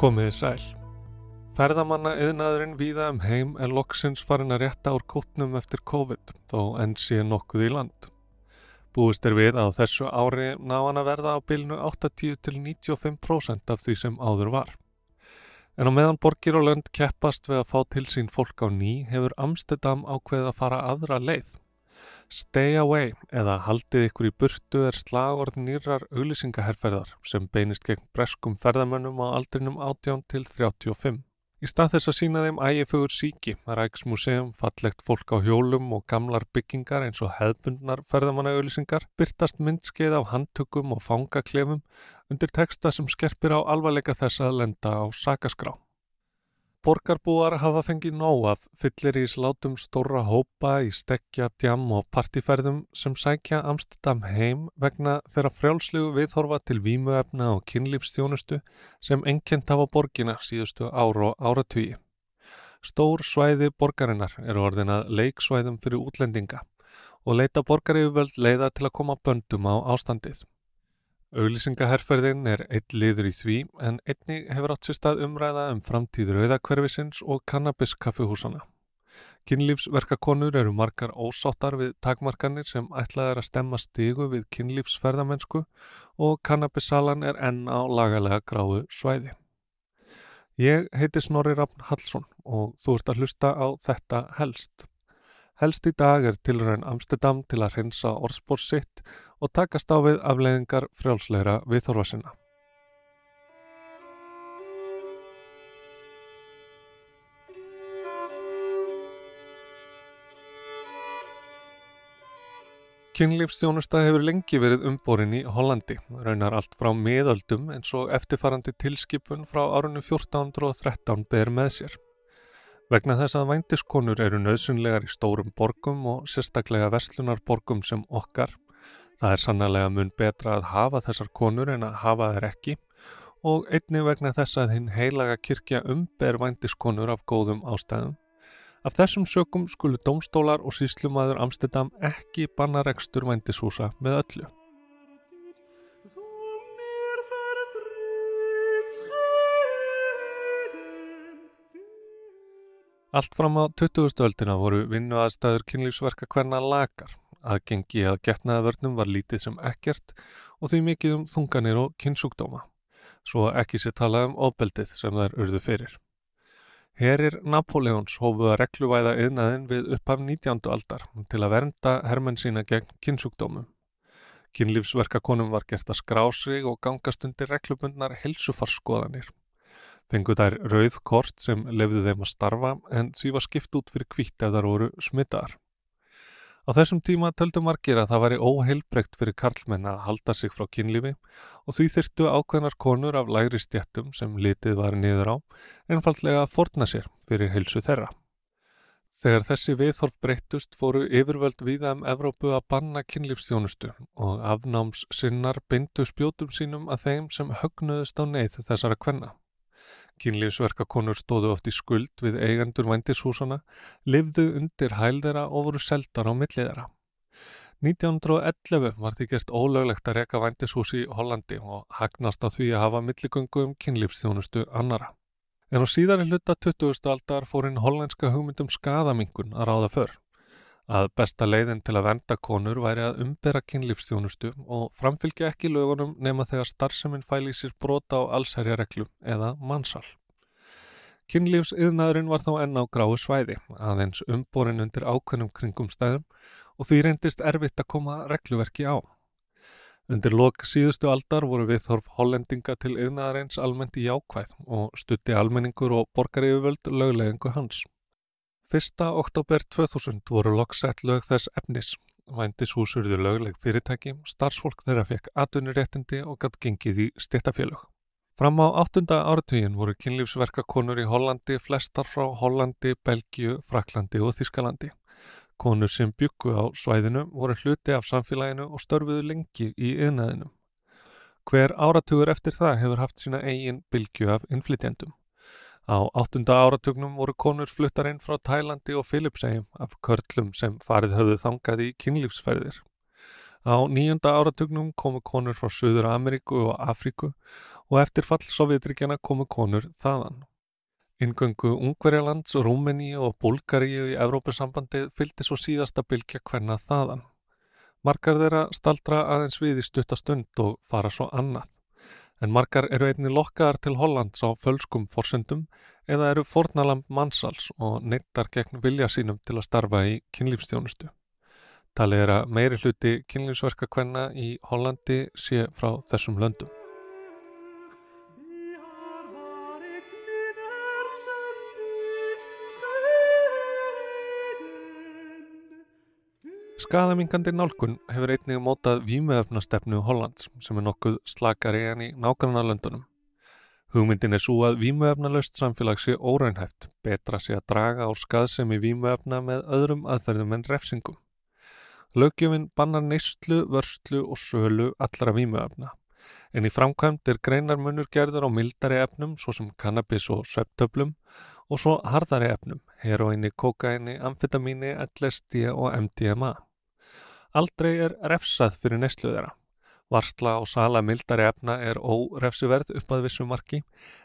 Komiði sæl. Ferðamanna yðnaðurinn víða um heim er loksins farin að rétta úr kútnum eftir COVID þó enn sé nokkuð í land. Búist er við að þessu ári ná hann að verða á bilinu 80-95% af því sem áður var. En á meðan borgir og lönd keppast við að fá til sín fólk á ný hefur Amsterdam ákveðið að fara aðra leið. Stay away eða haldið ykkur í burtu er slagorð nýrar auglýsingaherrferðar sem beinist gegn breskum ferðamönnum á aldrinum 18 til 35. Í stað þess að sína þeim ægifögur síki, ræksmuseum, fallegt fólk á hjólum og gamlar byggingar eins og hefbundnar ferðamannaauðlýsingar byrtast myndskeið af handtökum og fangaklefum undir texta sem skerpir á alvarleika þess að lenda á sakaskrá. Borgarbúar hafa fengið nóg af fyllir í slátum stóra hópa í stekja, djam og partíferðum sem sækja Amsterdam heim vegna þeirra frjálslegu viðhorfa til vímuefna og kynlífstjónustu sem ennkjent hafa borgina síðustu ára og áratugi. Stór svæði borgarinnar eru orðinað leiksvæðum fyrir útlendinga og leita borgaryfirvöld leiða til að koma böndum á ástandið. Auglýsingaherferðin er eitt liður í því en einni hefur átt sér stað umræða um framtíð rauðakverfisins og kannabiskaffihúsana. Kynlífsverkakonur eru margar ósáttar við takmarkanir sem ætlað er að stemma stigu við kynlífsferðamennsku og kannabissalan er enn á lagalega gráu svæði. Ég heiti Snorri Rafn Hallsson og þú ert að hlusta á þetta helst. Helst í dag er tilræðin Amsterdam til að hreinsa orðspór sitt og takast á við afleiðingar frjálsleira viðþorfa sinna. Kynlífstjónusta hefur lengi verið umborin í Hollandi, raunar allt frá miðöldum eins og eftirfarandi tilskipun frá árunni 1413 ber með sér. Vegna þess að vændiskonur eru nöðsynlegar í stórum borgum og sérstaklega verslunarborgum sem okkar, það er sannlega mun betra að hafa þessar konur en að hafa þær ekki og einni vegna þess að hinn heilaga kirkja umber vændiskonur af góðum ástæðum, Af þessum sökum skulu domstólar og síslumadur Amsterdam ekki banna rekstur vændishúsa með öllu. Allt fram á 20. öldina voru vinnuaðstæður kynlífsverka hverna lagar. Aðgengi að getnaðavörnum var lítið sem ekkert og því mikið um þunganir og kynnsjúkdóma. Svo ekki sér talað um ofbeldið sem þær urðu fyrir. Herir Napoleons hófuða regluvæða yðnaðin við upphaf 19. aldar til að vernda hermenn sína gegn kynnsjúkdómum. Kynlífsverkakonum var gert að skrá sig og gangast undir reglubundnar helsufarskoðanir. Fengu þær rauð kort sem lefðu þeim að starfa en því var skipt út fyrir kvítt ef þar voru smittaðar. Á þessum tíma töldu margir að það væri óheilbreykt fyrir karlmenn að halda sig frá kynlífi og því þyrtu ákveðnar konur af lægri stjættum sem litið var niður á einfallega að forna sér fyrir heilsu þeirra. Þegar þessi viðhorf breyttust fóru yfirvöld viða um Evrópu að banna kynlífstjónustu og afnáms sinnar bindu spjótum sínum að þeim sem högnuðust á neyð þessara kvenna. Kynlífsverkakonur stóðu oft í skuld við eigendur vændishúsana, livðu undir hælðera og voru seldar á milliðera. 1911 var því gert ólöglegt að reka vændishúsi í Hollandi og hagnast á því að hafa milligöngu um kynlífstjónustu annara. En á síðari hluta 20. aldar fór hinn hollandska hugmyndum skadamingun að ráða för að besta leiðin til að venda konur væri að umbera kynlífstjónustu og framfylgja ekki lögunum nema þegar starfseminn fæli sér brota á allsærjareglum eða mannsal. Kynlífsiðnaðurinn var þá enn á gráu svæði, aðeins umborin undir ákveðnum kringum stæðum og því reyndist erfitt að koma regluverki á. Undir lok síðustu aldar voru viðhorf hollendinga til yðnaðareins almennt í jákvæð og stutti almenningur og borgarífjöld löglegingu hans. 1. oktober 2000 voru loksett lög þess efnis. Vændishúsurðu lögleg fyrirtæki, starfsfólk þeirra fekk atvinnuréttindi og gatt gengið í stittafélög. Fram á 8. áratvíin voru kynlífsverkakonur í Hollandi flestar frá Hollandi, Belgiu, Fraklandi og Þískalandi. Konur sem byggu á svæðinu voru hluti af samfélaginu og störfuðu lengi í yðnaðinu. Hver áratugur eftir það hefur haft sína eigin bylgju af innflytjandum. Á áttunda áratugnum voru konur fluttar inn frá Tælandi og Filipsegjum af körlum sem farið höfðu þangað í kynlífsferðir. Á nýjunda áratugnum komu konur frá Suður Ameríku og Afríku og eftir fall Sovjetrikjana komu konur þaðan. Ingöngu Ungverjalands, Rúmeni og Búlgaríu í Evrópusambandi fylgdi svo síðasta bylgja hvenna þaðan. Margar þeirra staldra aðeins við í stuttastund og fara svo annað. En margar eru einni lokkaðar til Hollands á fölskum forsendum eða eru fornalamb mannsals og neittar gegn vilja sínum til að starfa í kynlífstjónustu. Talið er að meiri hluti kynlífsverka hvenna í Hollandi sé frá þessum löndum. Skaðamingandi nálkun hefur einnig mótað výmöfnastefnu Hollands sem er nokkuð slakari en í nákvæmna löndunum. Hugmyndin er svo að výmöfnalaust samfélag sé óraunhæft, betra sé að draga á skaðsemi výmöfna með öðrum aðferðum en refsingum. Lögjöfinn bannar neyslu, vörslu og sölu allra výmöfna. En í framkvæmt er greinarmunur gerður á mildari efnum svo sem kannabis og svepptöflum og svo hardari efnum, heroinni, kokaini, amfetamíni, LSD og MDMA. Aldrei er refsað fyrir neslu þeirra. Varsla og sala mildari efna er órefsiverð upp að vissu marki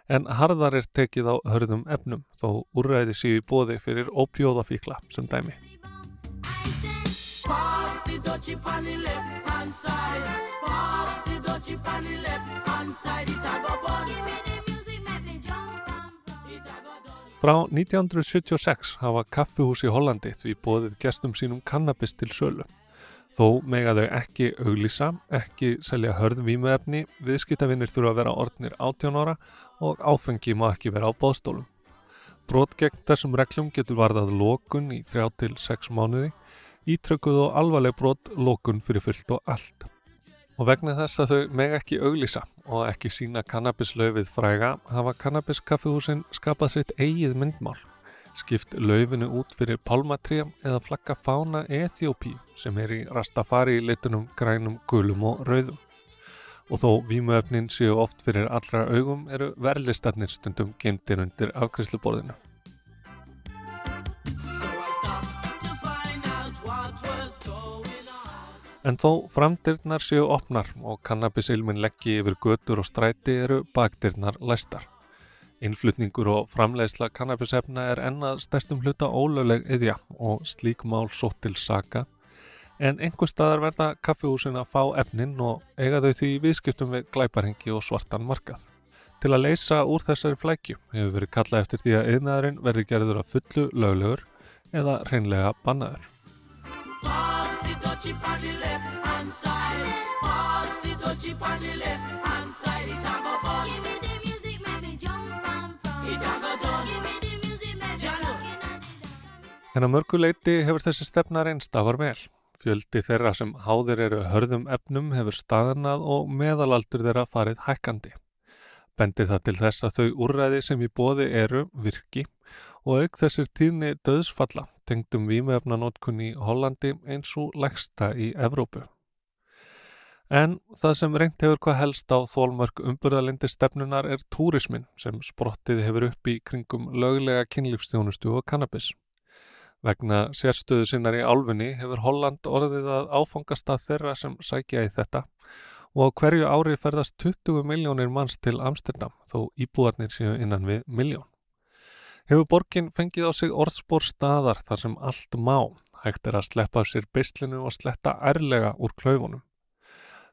en harðar er tekið á hörðum efnum þó úrræði síðu bóði fyrir óbjóðafíkla sem dæmi. Frá 1976 hafa kaffihús í Hollandi því bóðið gestum sínum kannabis til sölu. Þó mega þau ekki auglýsa, ekki selja hörð vímuefni, viðskiptavinnir þurfa að vera orðnir 18 ára og áfengi má ekki vera á bóðstólum. Brot gegn þessum reglum getur varðað lókun í 3-6 mánuði, ítrökuð og alvarleg brot lókun fyrir fullt og allt. Og vegna þess að þau mega ekki auglýsa og ekki sína kannabislaufið fræga hafa kannabiskaffihúsin skapað sitt eigið myndmál skipt laufinu út fyrir pálmatrjám eða flagga fána Eþjópi sem er í rastafari litunum grænum, gulum og rauðum. Og þó výmuöfnin séu oft fyrir allra augum eru verðlistarnir stundum gemtir undir afkrisluborðinu. En þó framdyrnar séu opnar og kannabisilmin leggji yfir götur og stræti eru bakdyrnar læstar. Innflutningur og framleiðsla kannabisefna er ennað stærstum hluta ólögleg yðja og slík mál sótt til saka en einhver staðar verða kaffihúsin að fá efnin og eiga þau því viðskiptum við glæparhengi og svartan markað. Til að leysa úr þessari flækju hefur verið kallað eftir því að yðnaðurinn verði gerður að fullu löglegur eða reynlega bannaður. Pass En á mörguleiti hefur þessi stefna reynst afar vel. Fjöldi þeirra sem háðir eru hörðum efnum hefur staðnað og meðalaldur þeirra farið hækkandi. Bendir það til þess að þau úrræði sem í bóði eru virki og auk þessir tíðni döðsfalla tengdum výmöfnanótkunni í Hollandi eins og legsta í Evrópu. En það sem reynd hefur hvað helst á þólmörk umburðalindi stefnunar er túrismin sem sprottið hefur upp í kringum löglega kynlífstjónustu og kannabis. Vegna sérstöðu sinnar í álfunni hefur Holland orðið að áfangast að þeirra sem sækja í þetta og á hverju ári ferðast 20 miljónir manns til Amsterdam þó íbúarnir séu innan við miljón. Hefur borgin fengið á sig orðspór staðar þar sem allt má, hægt er að sleppa af sér beislinu og sletta ærlega úr klaufunum.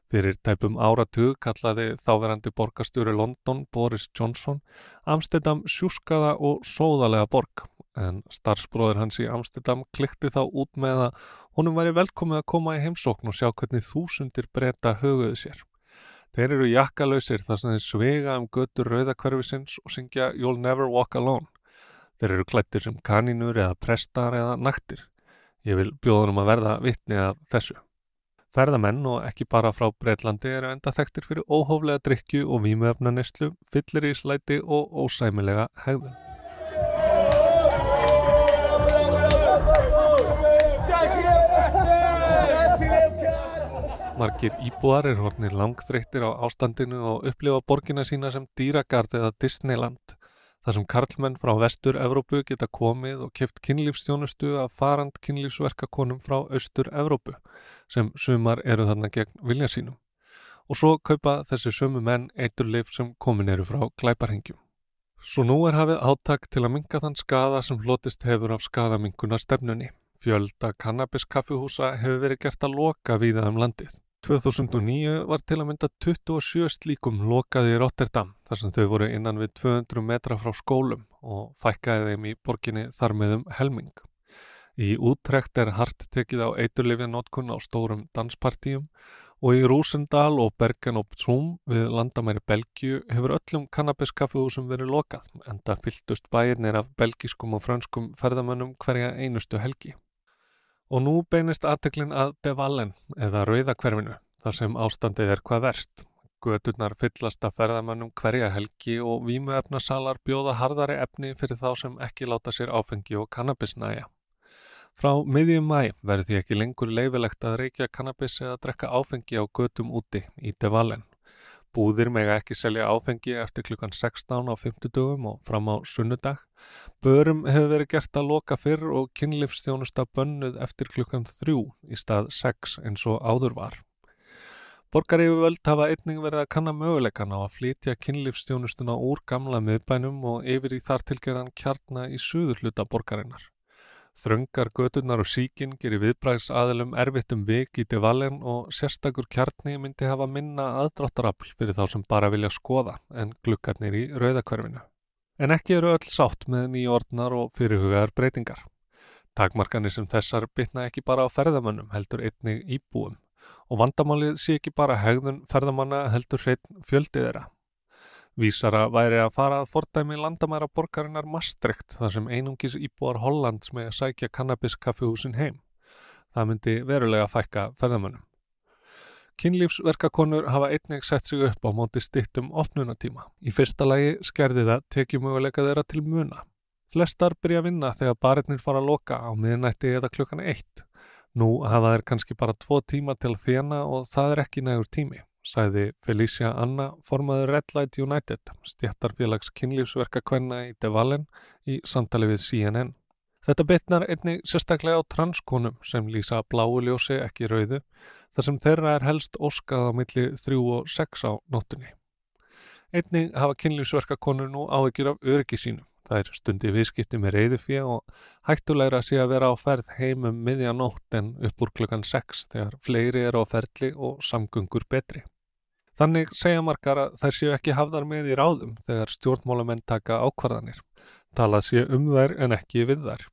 Fyrir tæpum áratug kallaði þáverandi borgastjóri London Boris Johnson Amsterdam sjúskaða og sóðalega borg en starfsbróður hans í Amsterdam klikti þá út með að honum væri velkomið að koma í heimsókn og sjá hvernig þúsundir breyta höguðu sér. Þeir eru jakkalöysir þar sem þeir svega um götur rauðakverfisins og syngja You'll Never Walk Alone. Þeir eru klættir sem kaninur eða prestar eða naktir. Ég vil bjóða um að verða vittni að þessu. Ferðamenn og ekki bara frá Breitlandi eru enda þekktir fyrir óhóflega drikju og výmöfnanistlu, fyllir í slæti og ósæmilega hegðun. Margir íbúar er hornir langþreyttir á ástandinu og upplifa borgina sína sem dýragard eða Disneyland þar sem karlmenn frá vestur-Evrópu geta komið og keft kynlífstjónustu af farand kynlífsverkakonum frá austur-Evrópu sem sumar eru þarna gegn vilja sínum. Og svo kaupa þessi sumu menn eiturleif sem komin eru frá glæparhengjum. Svo nú er hafið áttak til að minga þann skada sem hlotist hefur af skadaminguna stefnunni. Fjölda kannabiskaffihúsa hefur verið gert að loka víða um landið. 2009 var til að mynda 27 slíkum lokaði í Rotterdam þar sem þau voru innan við 200 metra frá skólum og fækkaði þeim í borginni þar meðum helming. Í útrekt er hart tekið á eiturlifið notkun á stórum danspartíum og í Rúsendal og Bergen op Zoom við landamæri Belgiu hefur öllum kannabiskaffihúsum verið lokað en það fyltust bæirnir af belgiskum og franskum ferðamönnum hverja einustu helgi. Og nú beinist aðteklin að Devallen eða Rauðakverfinu þar sem ástandið er hvað verst. Göturnar fyllast að ferðamannum hverja helgi og vímuefnasalar bjóða hardari efni fyrir þá sem ekki láta sér áfengi og kannabisnæja. Frá miðjum mæ verður því ekki lengur leifilegt að reykja kannabis eða drekka áfengi á götum úti í Devallen. Búðir mega ekki selja áfengi eftir klukkan 16 á 50 dögum og fram á sunnudag. Börum hefur verið gert að loka fyrr og kynlífstjónusta bönnuð eftir klukkan 3 í stað 6 eins og áður var. Borgarífi völd hafa einning verið að kanna möguleikan á að flytja kynlífstjónustuna úr gamla miðbænum og yfir í þartilgerðan kjarna í suður hluta borgarinnar. Þröngar göturnar og síkin gerir viðbræðs aðilum erfittum vik í devalen og sérstakur kjarni myndi hafa minna aðdráttarafl fyrir þá sem bara vilja skoða en glukkarnir í rauðakverfinu. En ekki eru öll sátt með nýjordnar og fyrirhugaðar breytingar. Takmarkanir sem þessar bytna ekki bara á ferðamönnum heldur einnig íbúum og vandamálið sé ekki bara hegðun ferðamanna heldur hreitn fjöldið þeirra. Vísara væri að fara að fordæmi landamæra borgarinnar Maastricht þar sem einungis íbúar Hollands með að sækja kannabiskaffihúsin heim. Það myndi verulega fækka ferðamönnum. Kinnlífsverkakonur hafa einnig sett sig upp á móti stittum opnunatíma. Í fyrsta lagi skerði það tekjumöguleika þeirra til muna. Flestar byrja að vinna þegar barinnir fara að loka á miðnætti eða klukkan eitt. Nú hafa þeir kannski bara tvo tíma til þjena og það er ekki nægur tími sæði Felicia Anna, formaður Red Light United, stjættarfélags kynlífsverka kvenna í Devallen í samtali við CNN. Þetta betnar einni sérstaklega á transkonum sem lýsa bláuljósi ekki rauðu, þar sem þeirra er helst óskað á milli 3 og 6 á nóttunni. Einni hafa kynlífsverka konur nú áhyggjur af öryggi sínum. Það er stundi viðskipti með reyðufjö og hættulegra sé að vera á ferð heimum miðja nótt en upp úr klukkan 6 þegar fleiri er á ferli og samgöngur betri. Þannig segja margar að þær séu ekki hafðar með í ráðum þegar stjórnmálamenn taka ákvarðanir. Talað séu um þær en ekki við þær.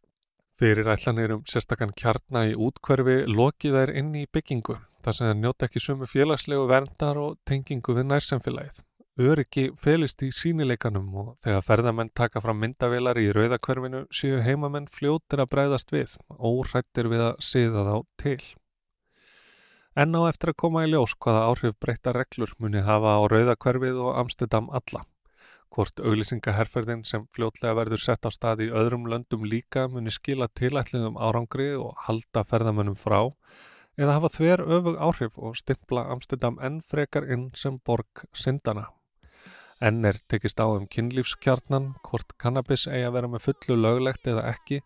Fyrir ætlanir um sérstakann kjarna í útkverfi lokið þær inn í byggingu þar sem það njóta ekki sumu félagslegu verndar og tengingu við nærsamfélagið. Öryggi felist í sínileikanum og þegar ferðamenn taka fram myndavelar í rauðakverfinu séu heimamenn fljótir að breyðast við, órættir við að siða þá til. En á eftir að koma í ljós hvaða áhrif breyta reglur muni hafa á Rauðakverfið og Amsterdam alla. Hvort auglýsingaherferðin sem fljótlega verður sett á stað í öðrum löndum líka muni skila tilætliðum árangri og halda ferðamönnum frá eða hafa þver öfug áhrif og stimpla Amsterdam enn frekar inn sem borg syndana. Enn er tekist á um kynlífskjarnan, hvort kannabis eigi að vera með fullu löglegt eða ekki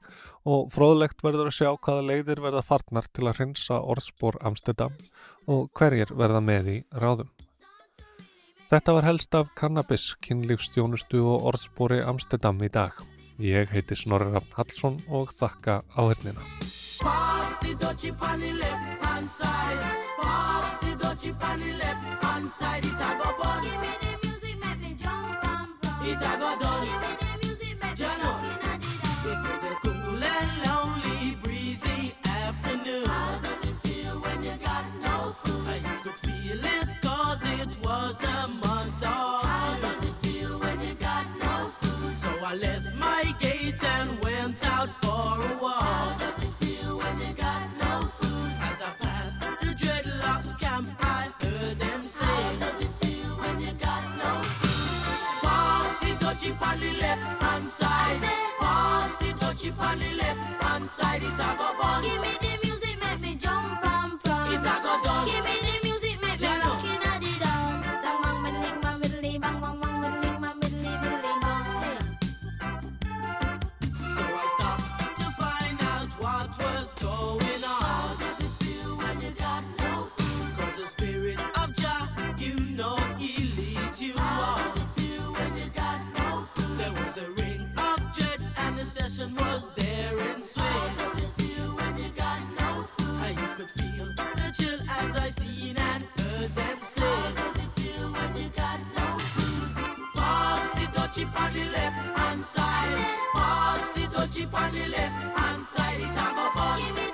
og fróðlegt verður að sjá hvaða leiðir verða farnar til að hrinsa orðspór Amsterdam og hverjir verða með í ráðum. Þetta var helst af kannabis, kynlífstjónustu og orðspóri Amsterdam í dag. Ég heiti Snorri Rafn Hallsson og þakka áhörnina. Pass the dutchie on the left hand side Pass the dutchie on the left hand side It a go bun it a go done. Jano. It was a cool and lonely, breezy afternoon. On the left hand side. Pass the touchy on the left hand side. It a go bun. Give me the The on the left hand side. Pass the dutchie on the left hand side. It a go fun.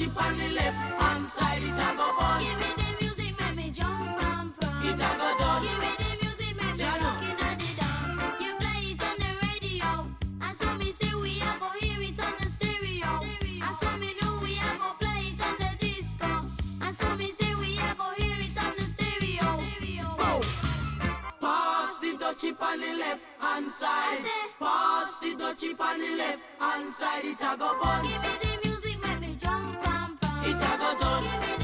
Dutchie on the left hand side. It a go fun. give me the music, make me jump and prance. It a go done. Give me the music, make me rock inna the dance. You play it on the radio, and so me say we a go hear it on the stereo. And so me know we a go play it on the disco. And so me say we a go hear it on the stereo. Whoa. Pass the dutchie on the left hand side. Pass the dutchie on the left hand side. It a go fun. Give me the Give me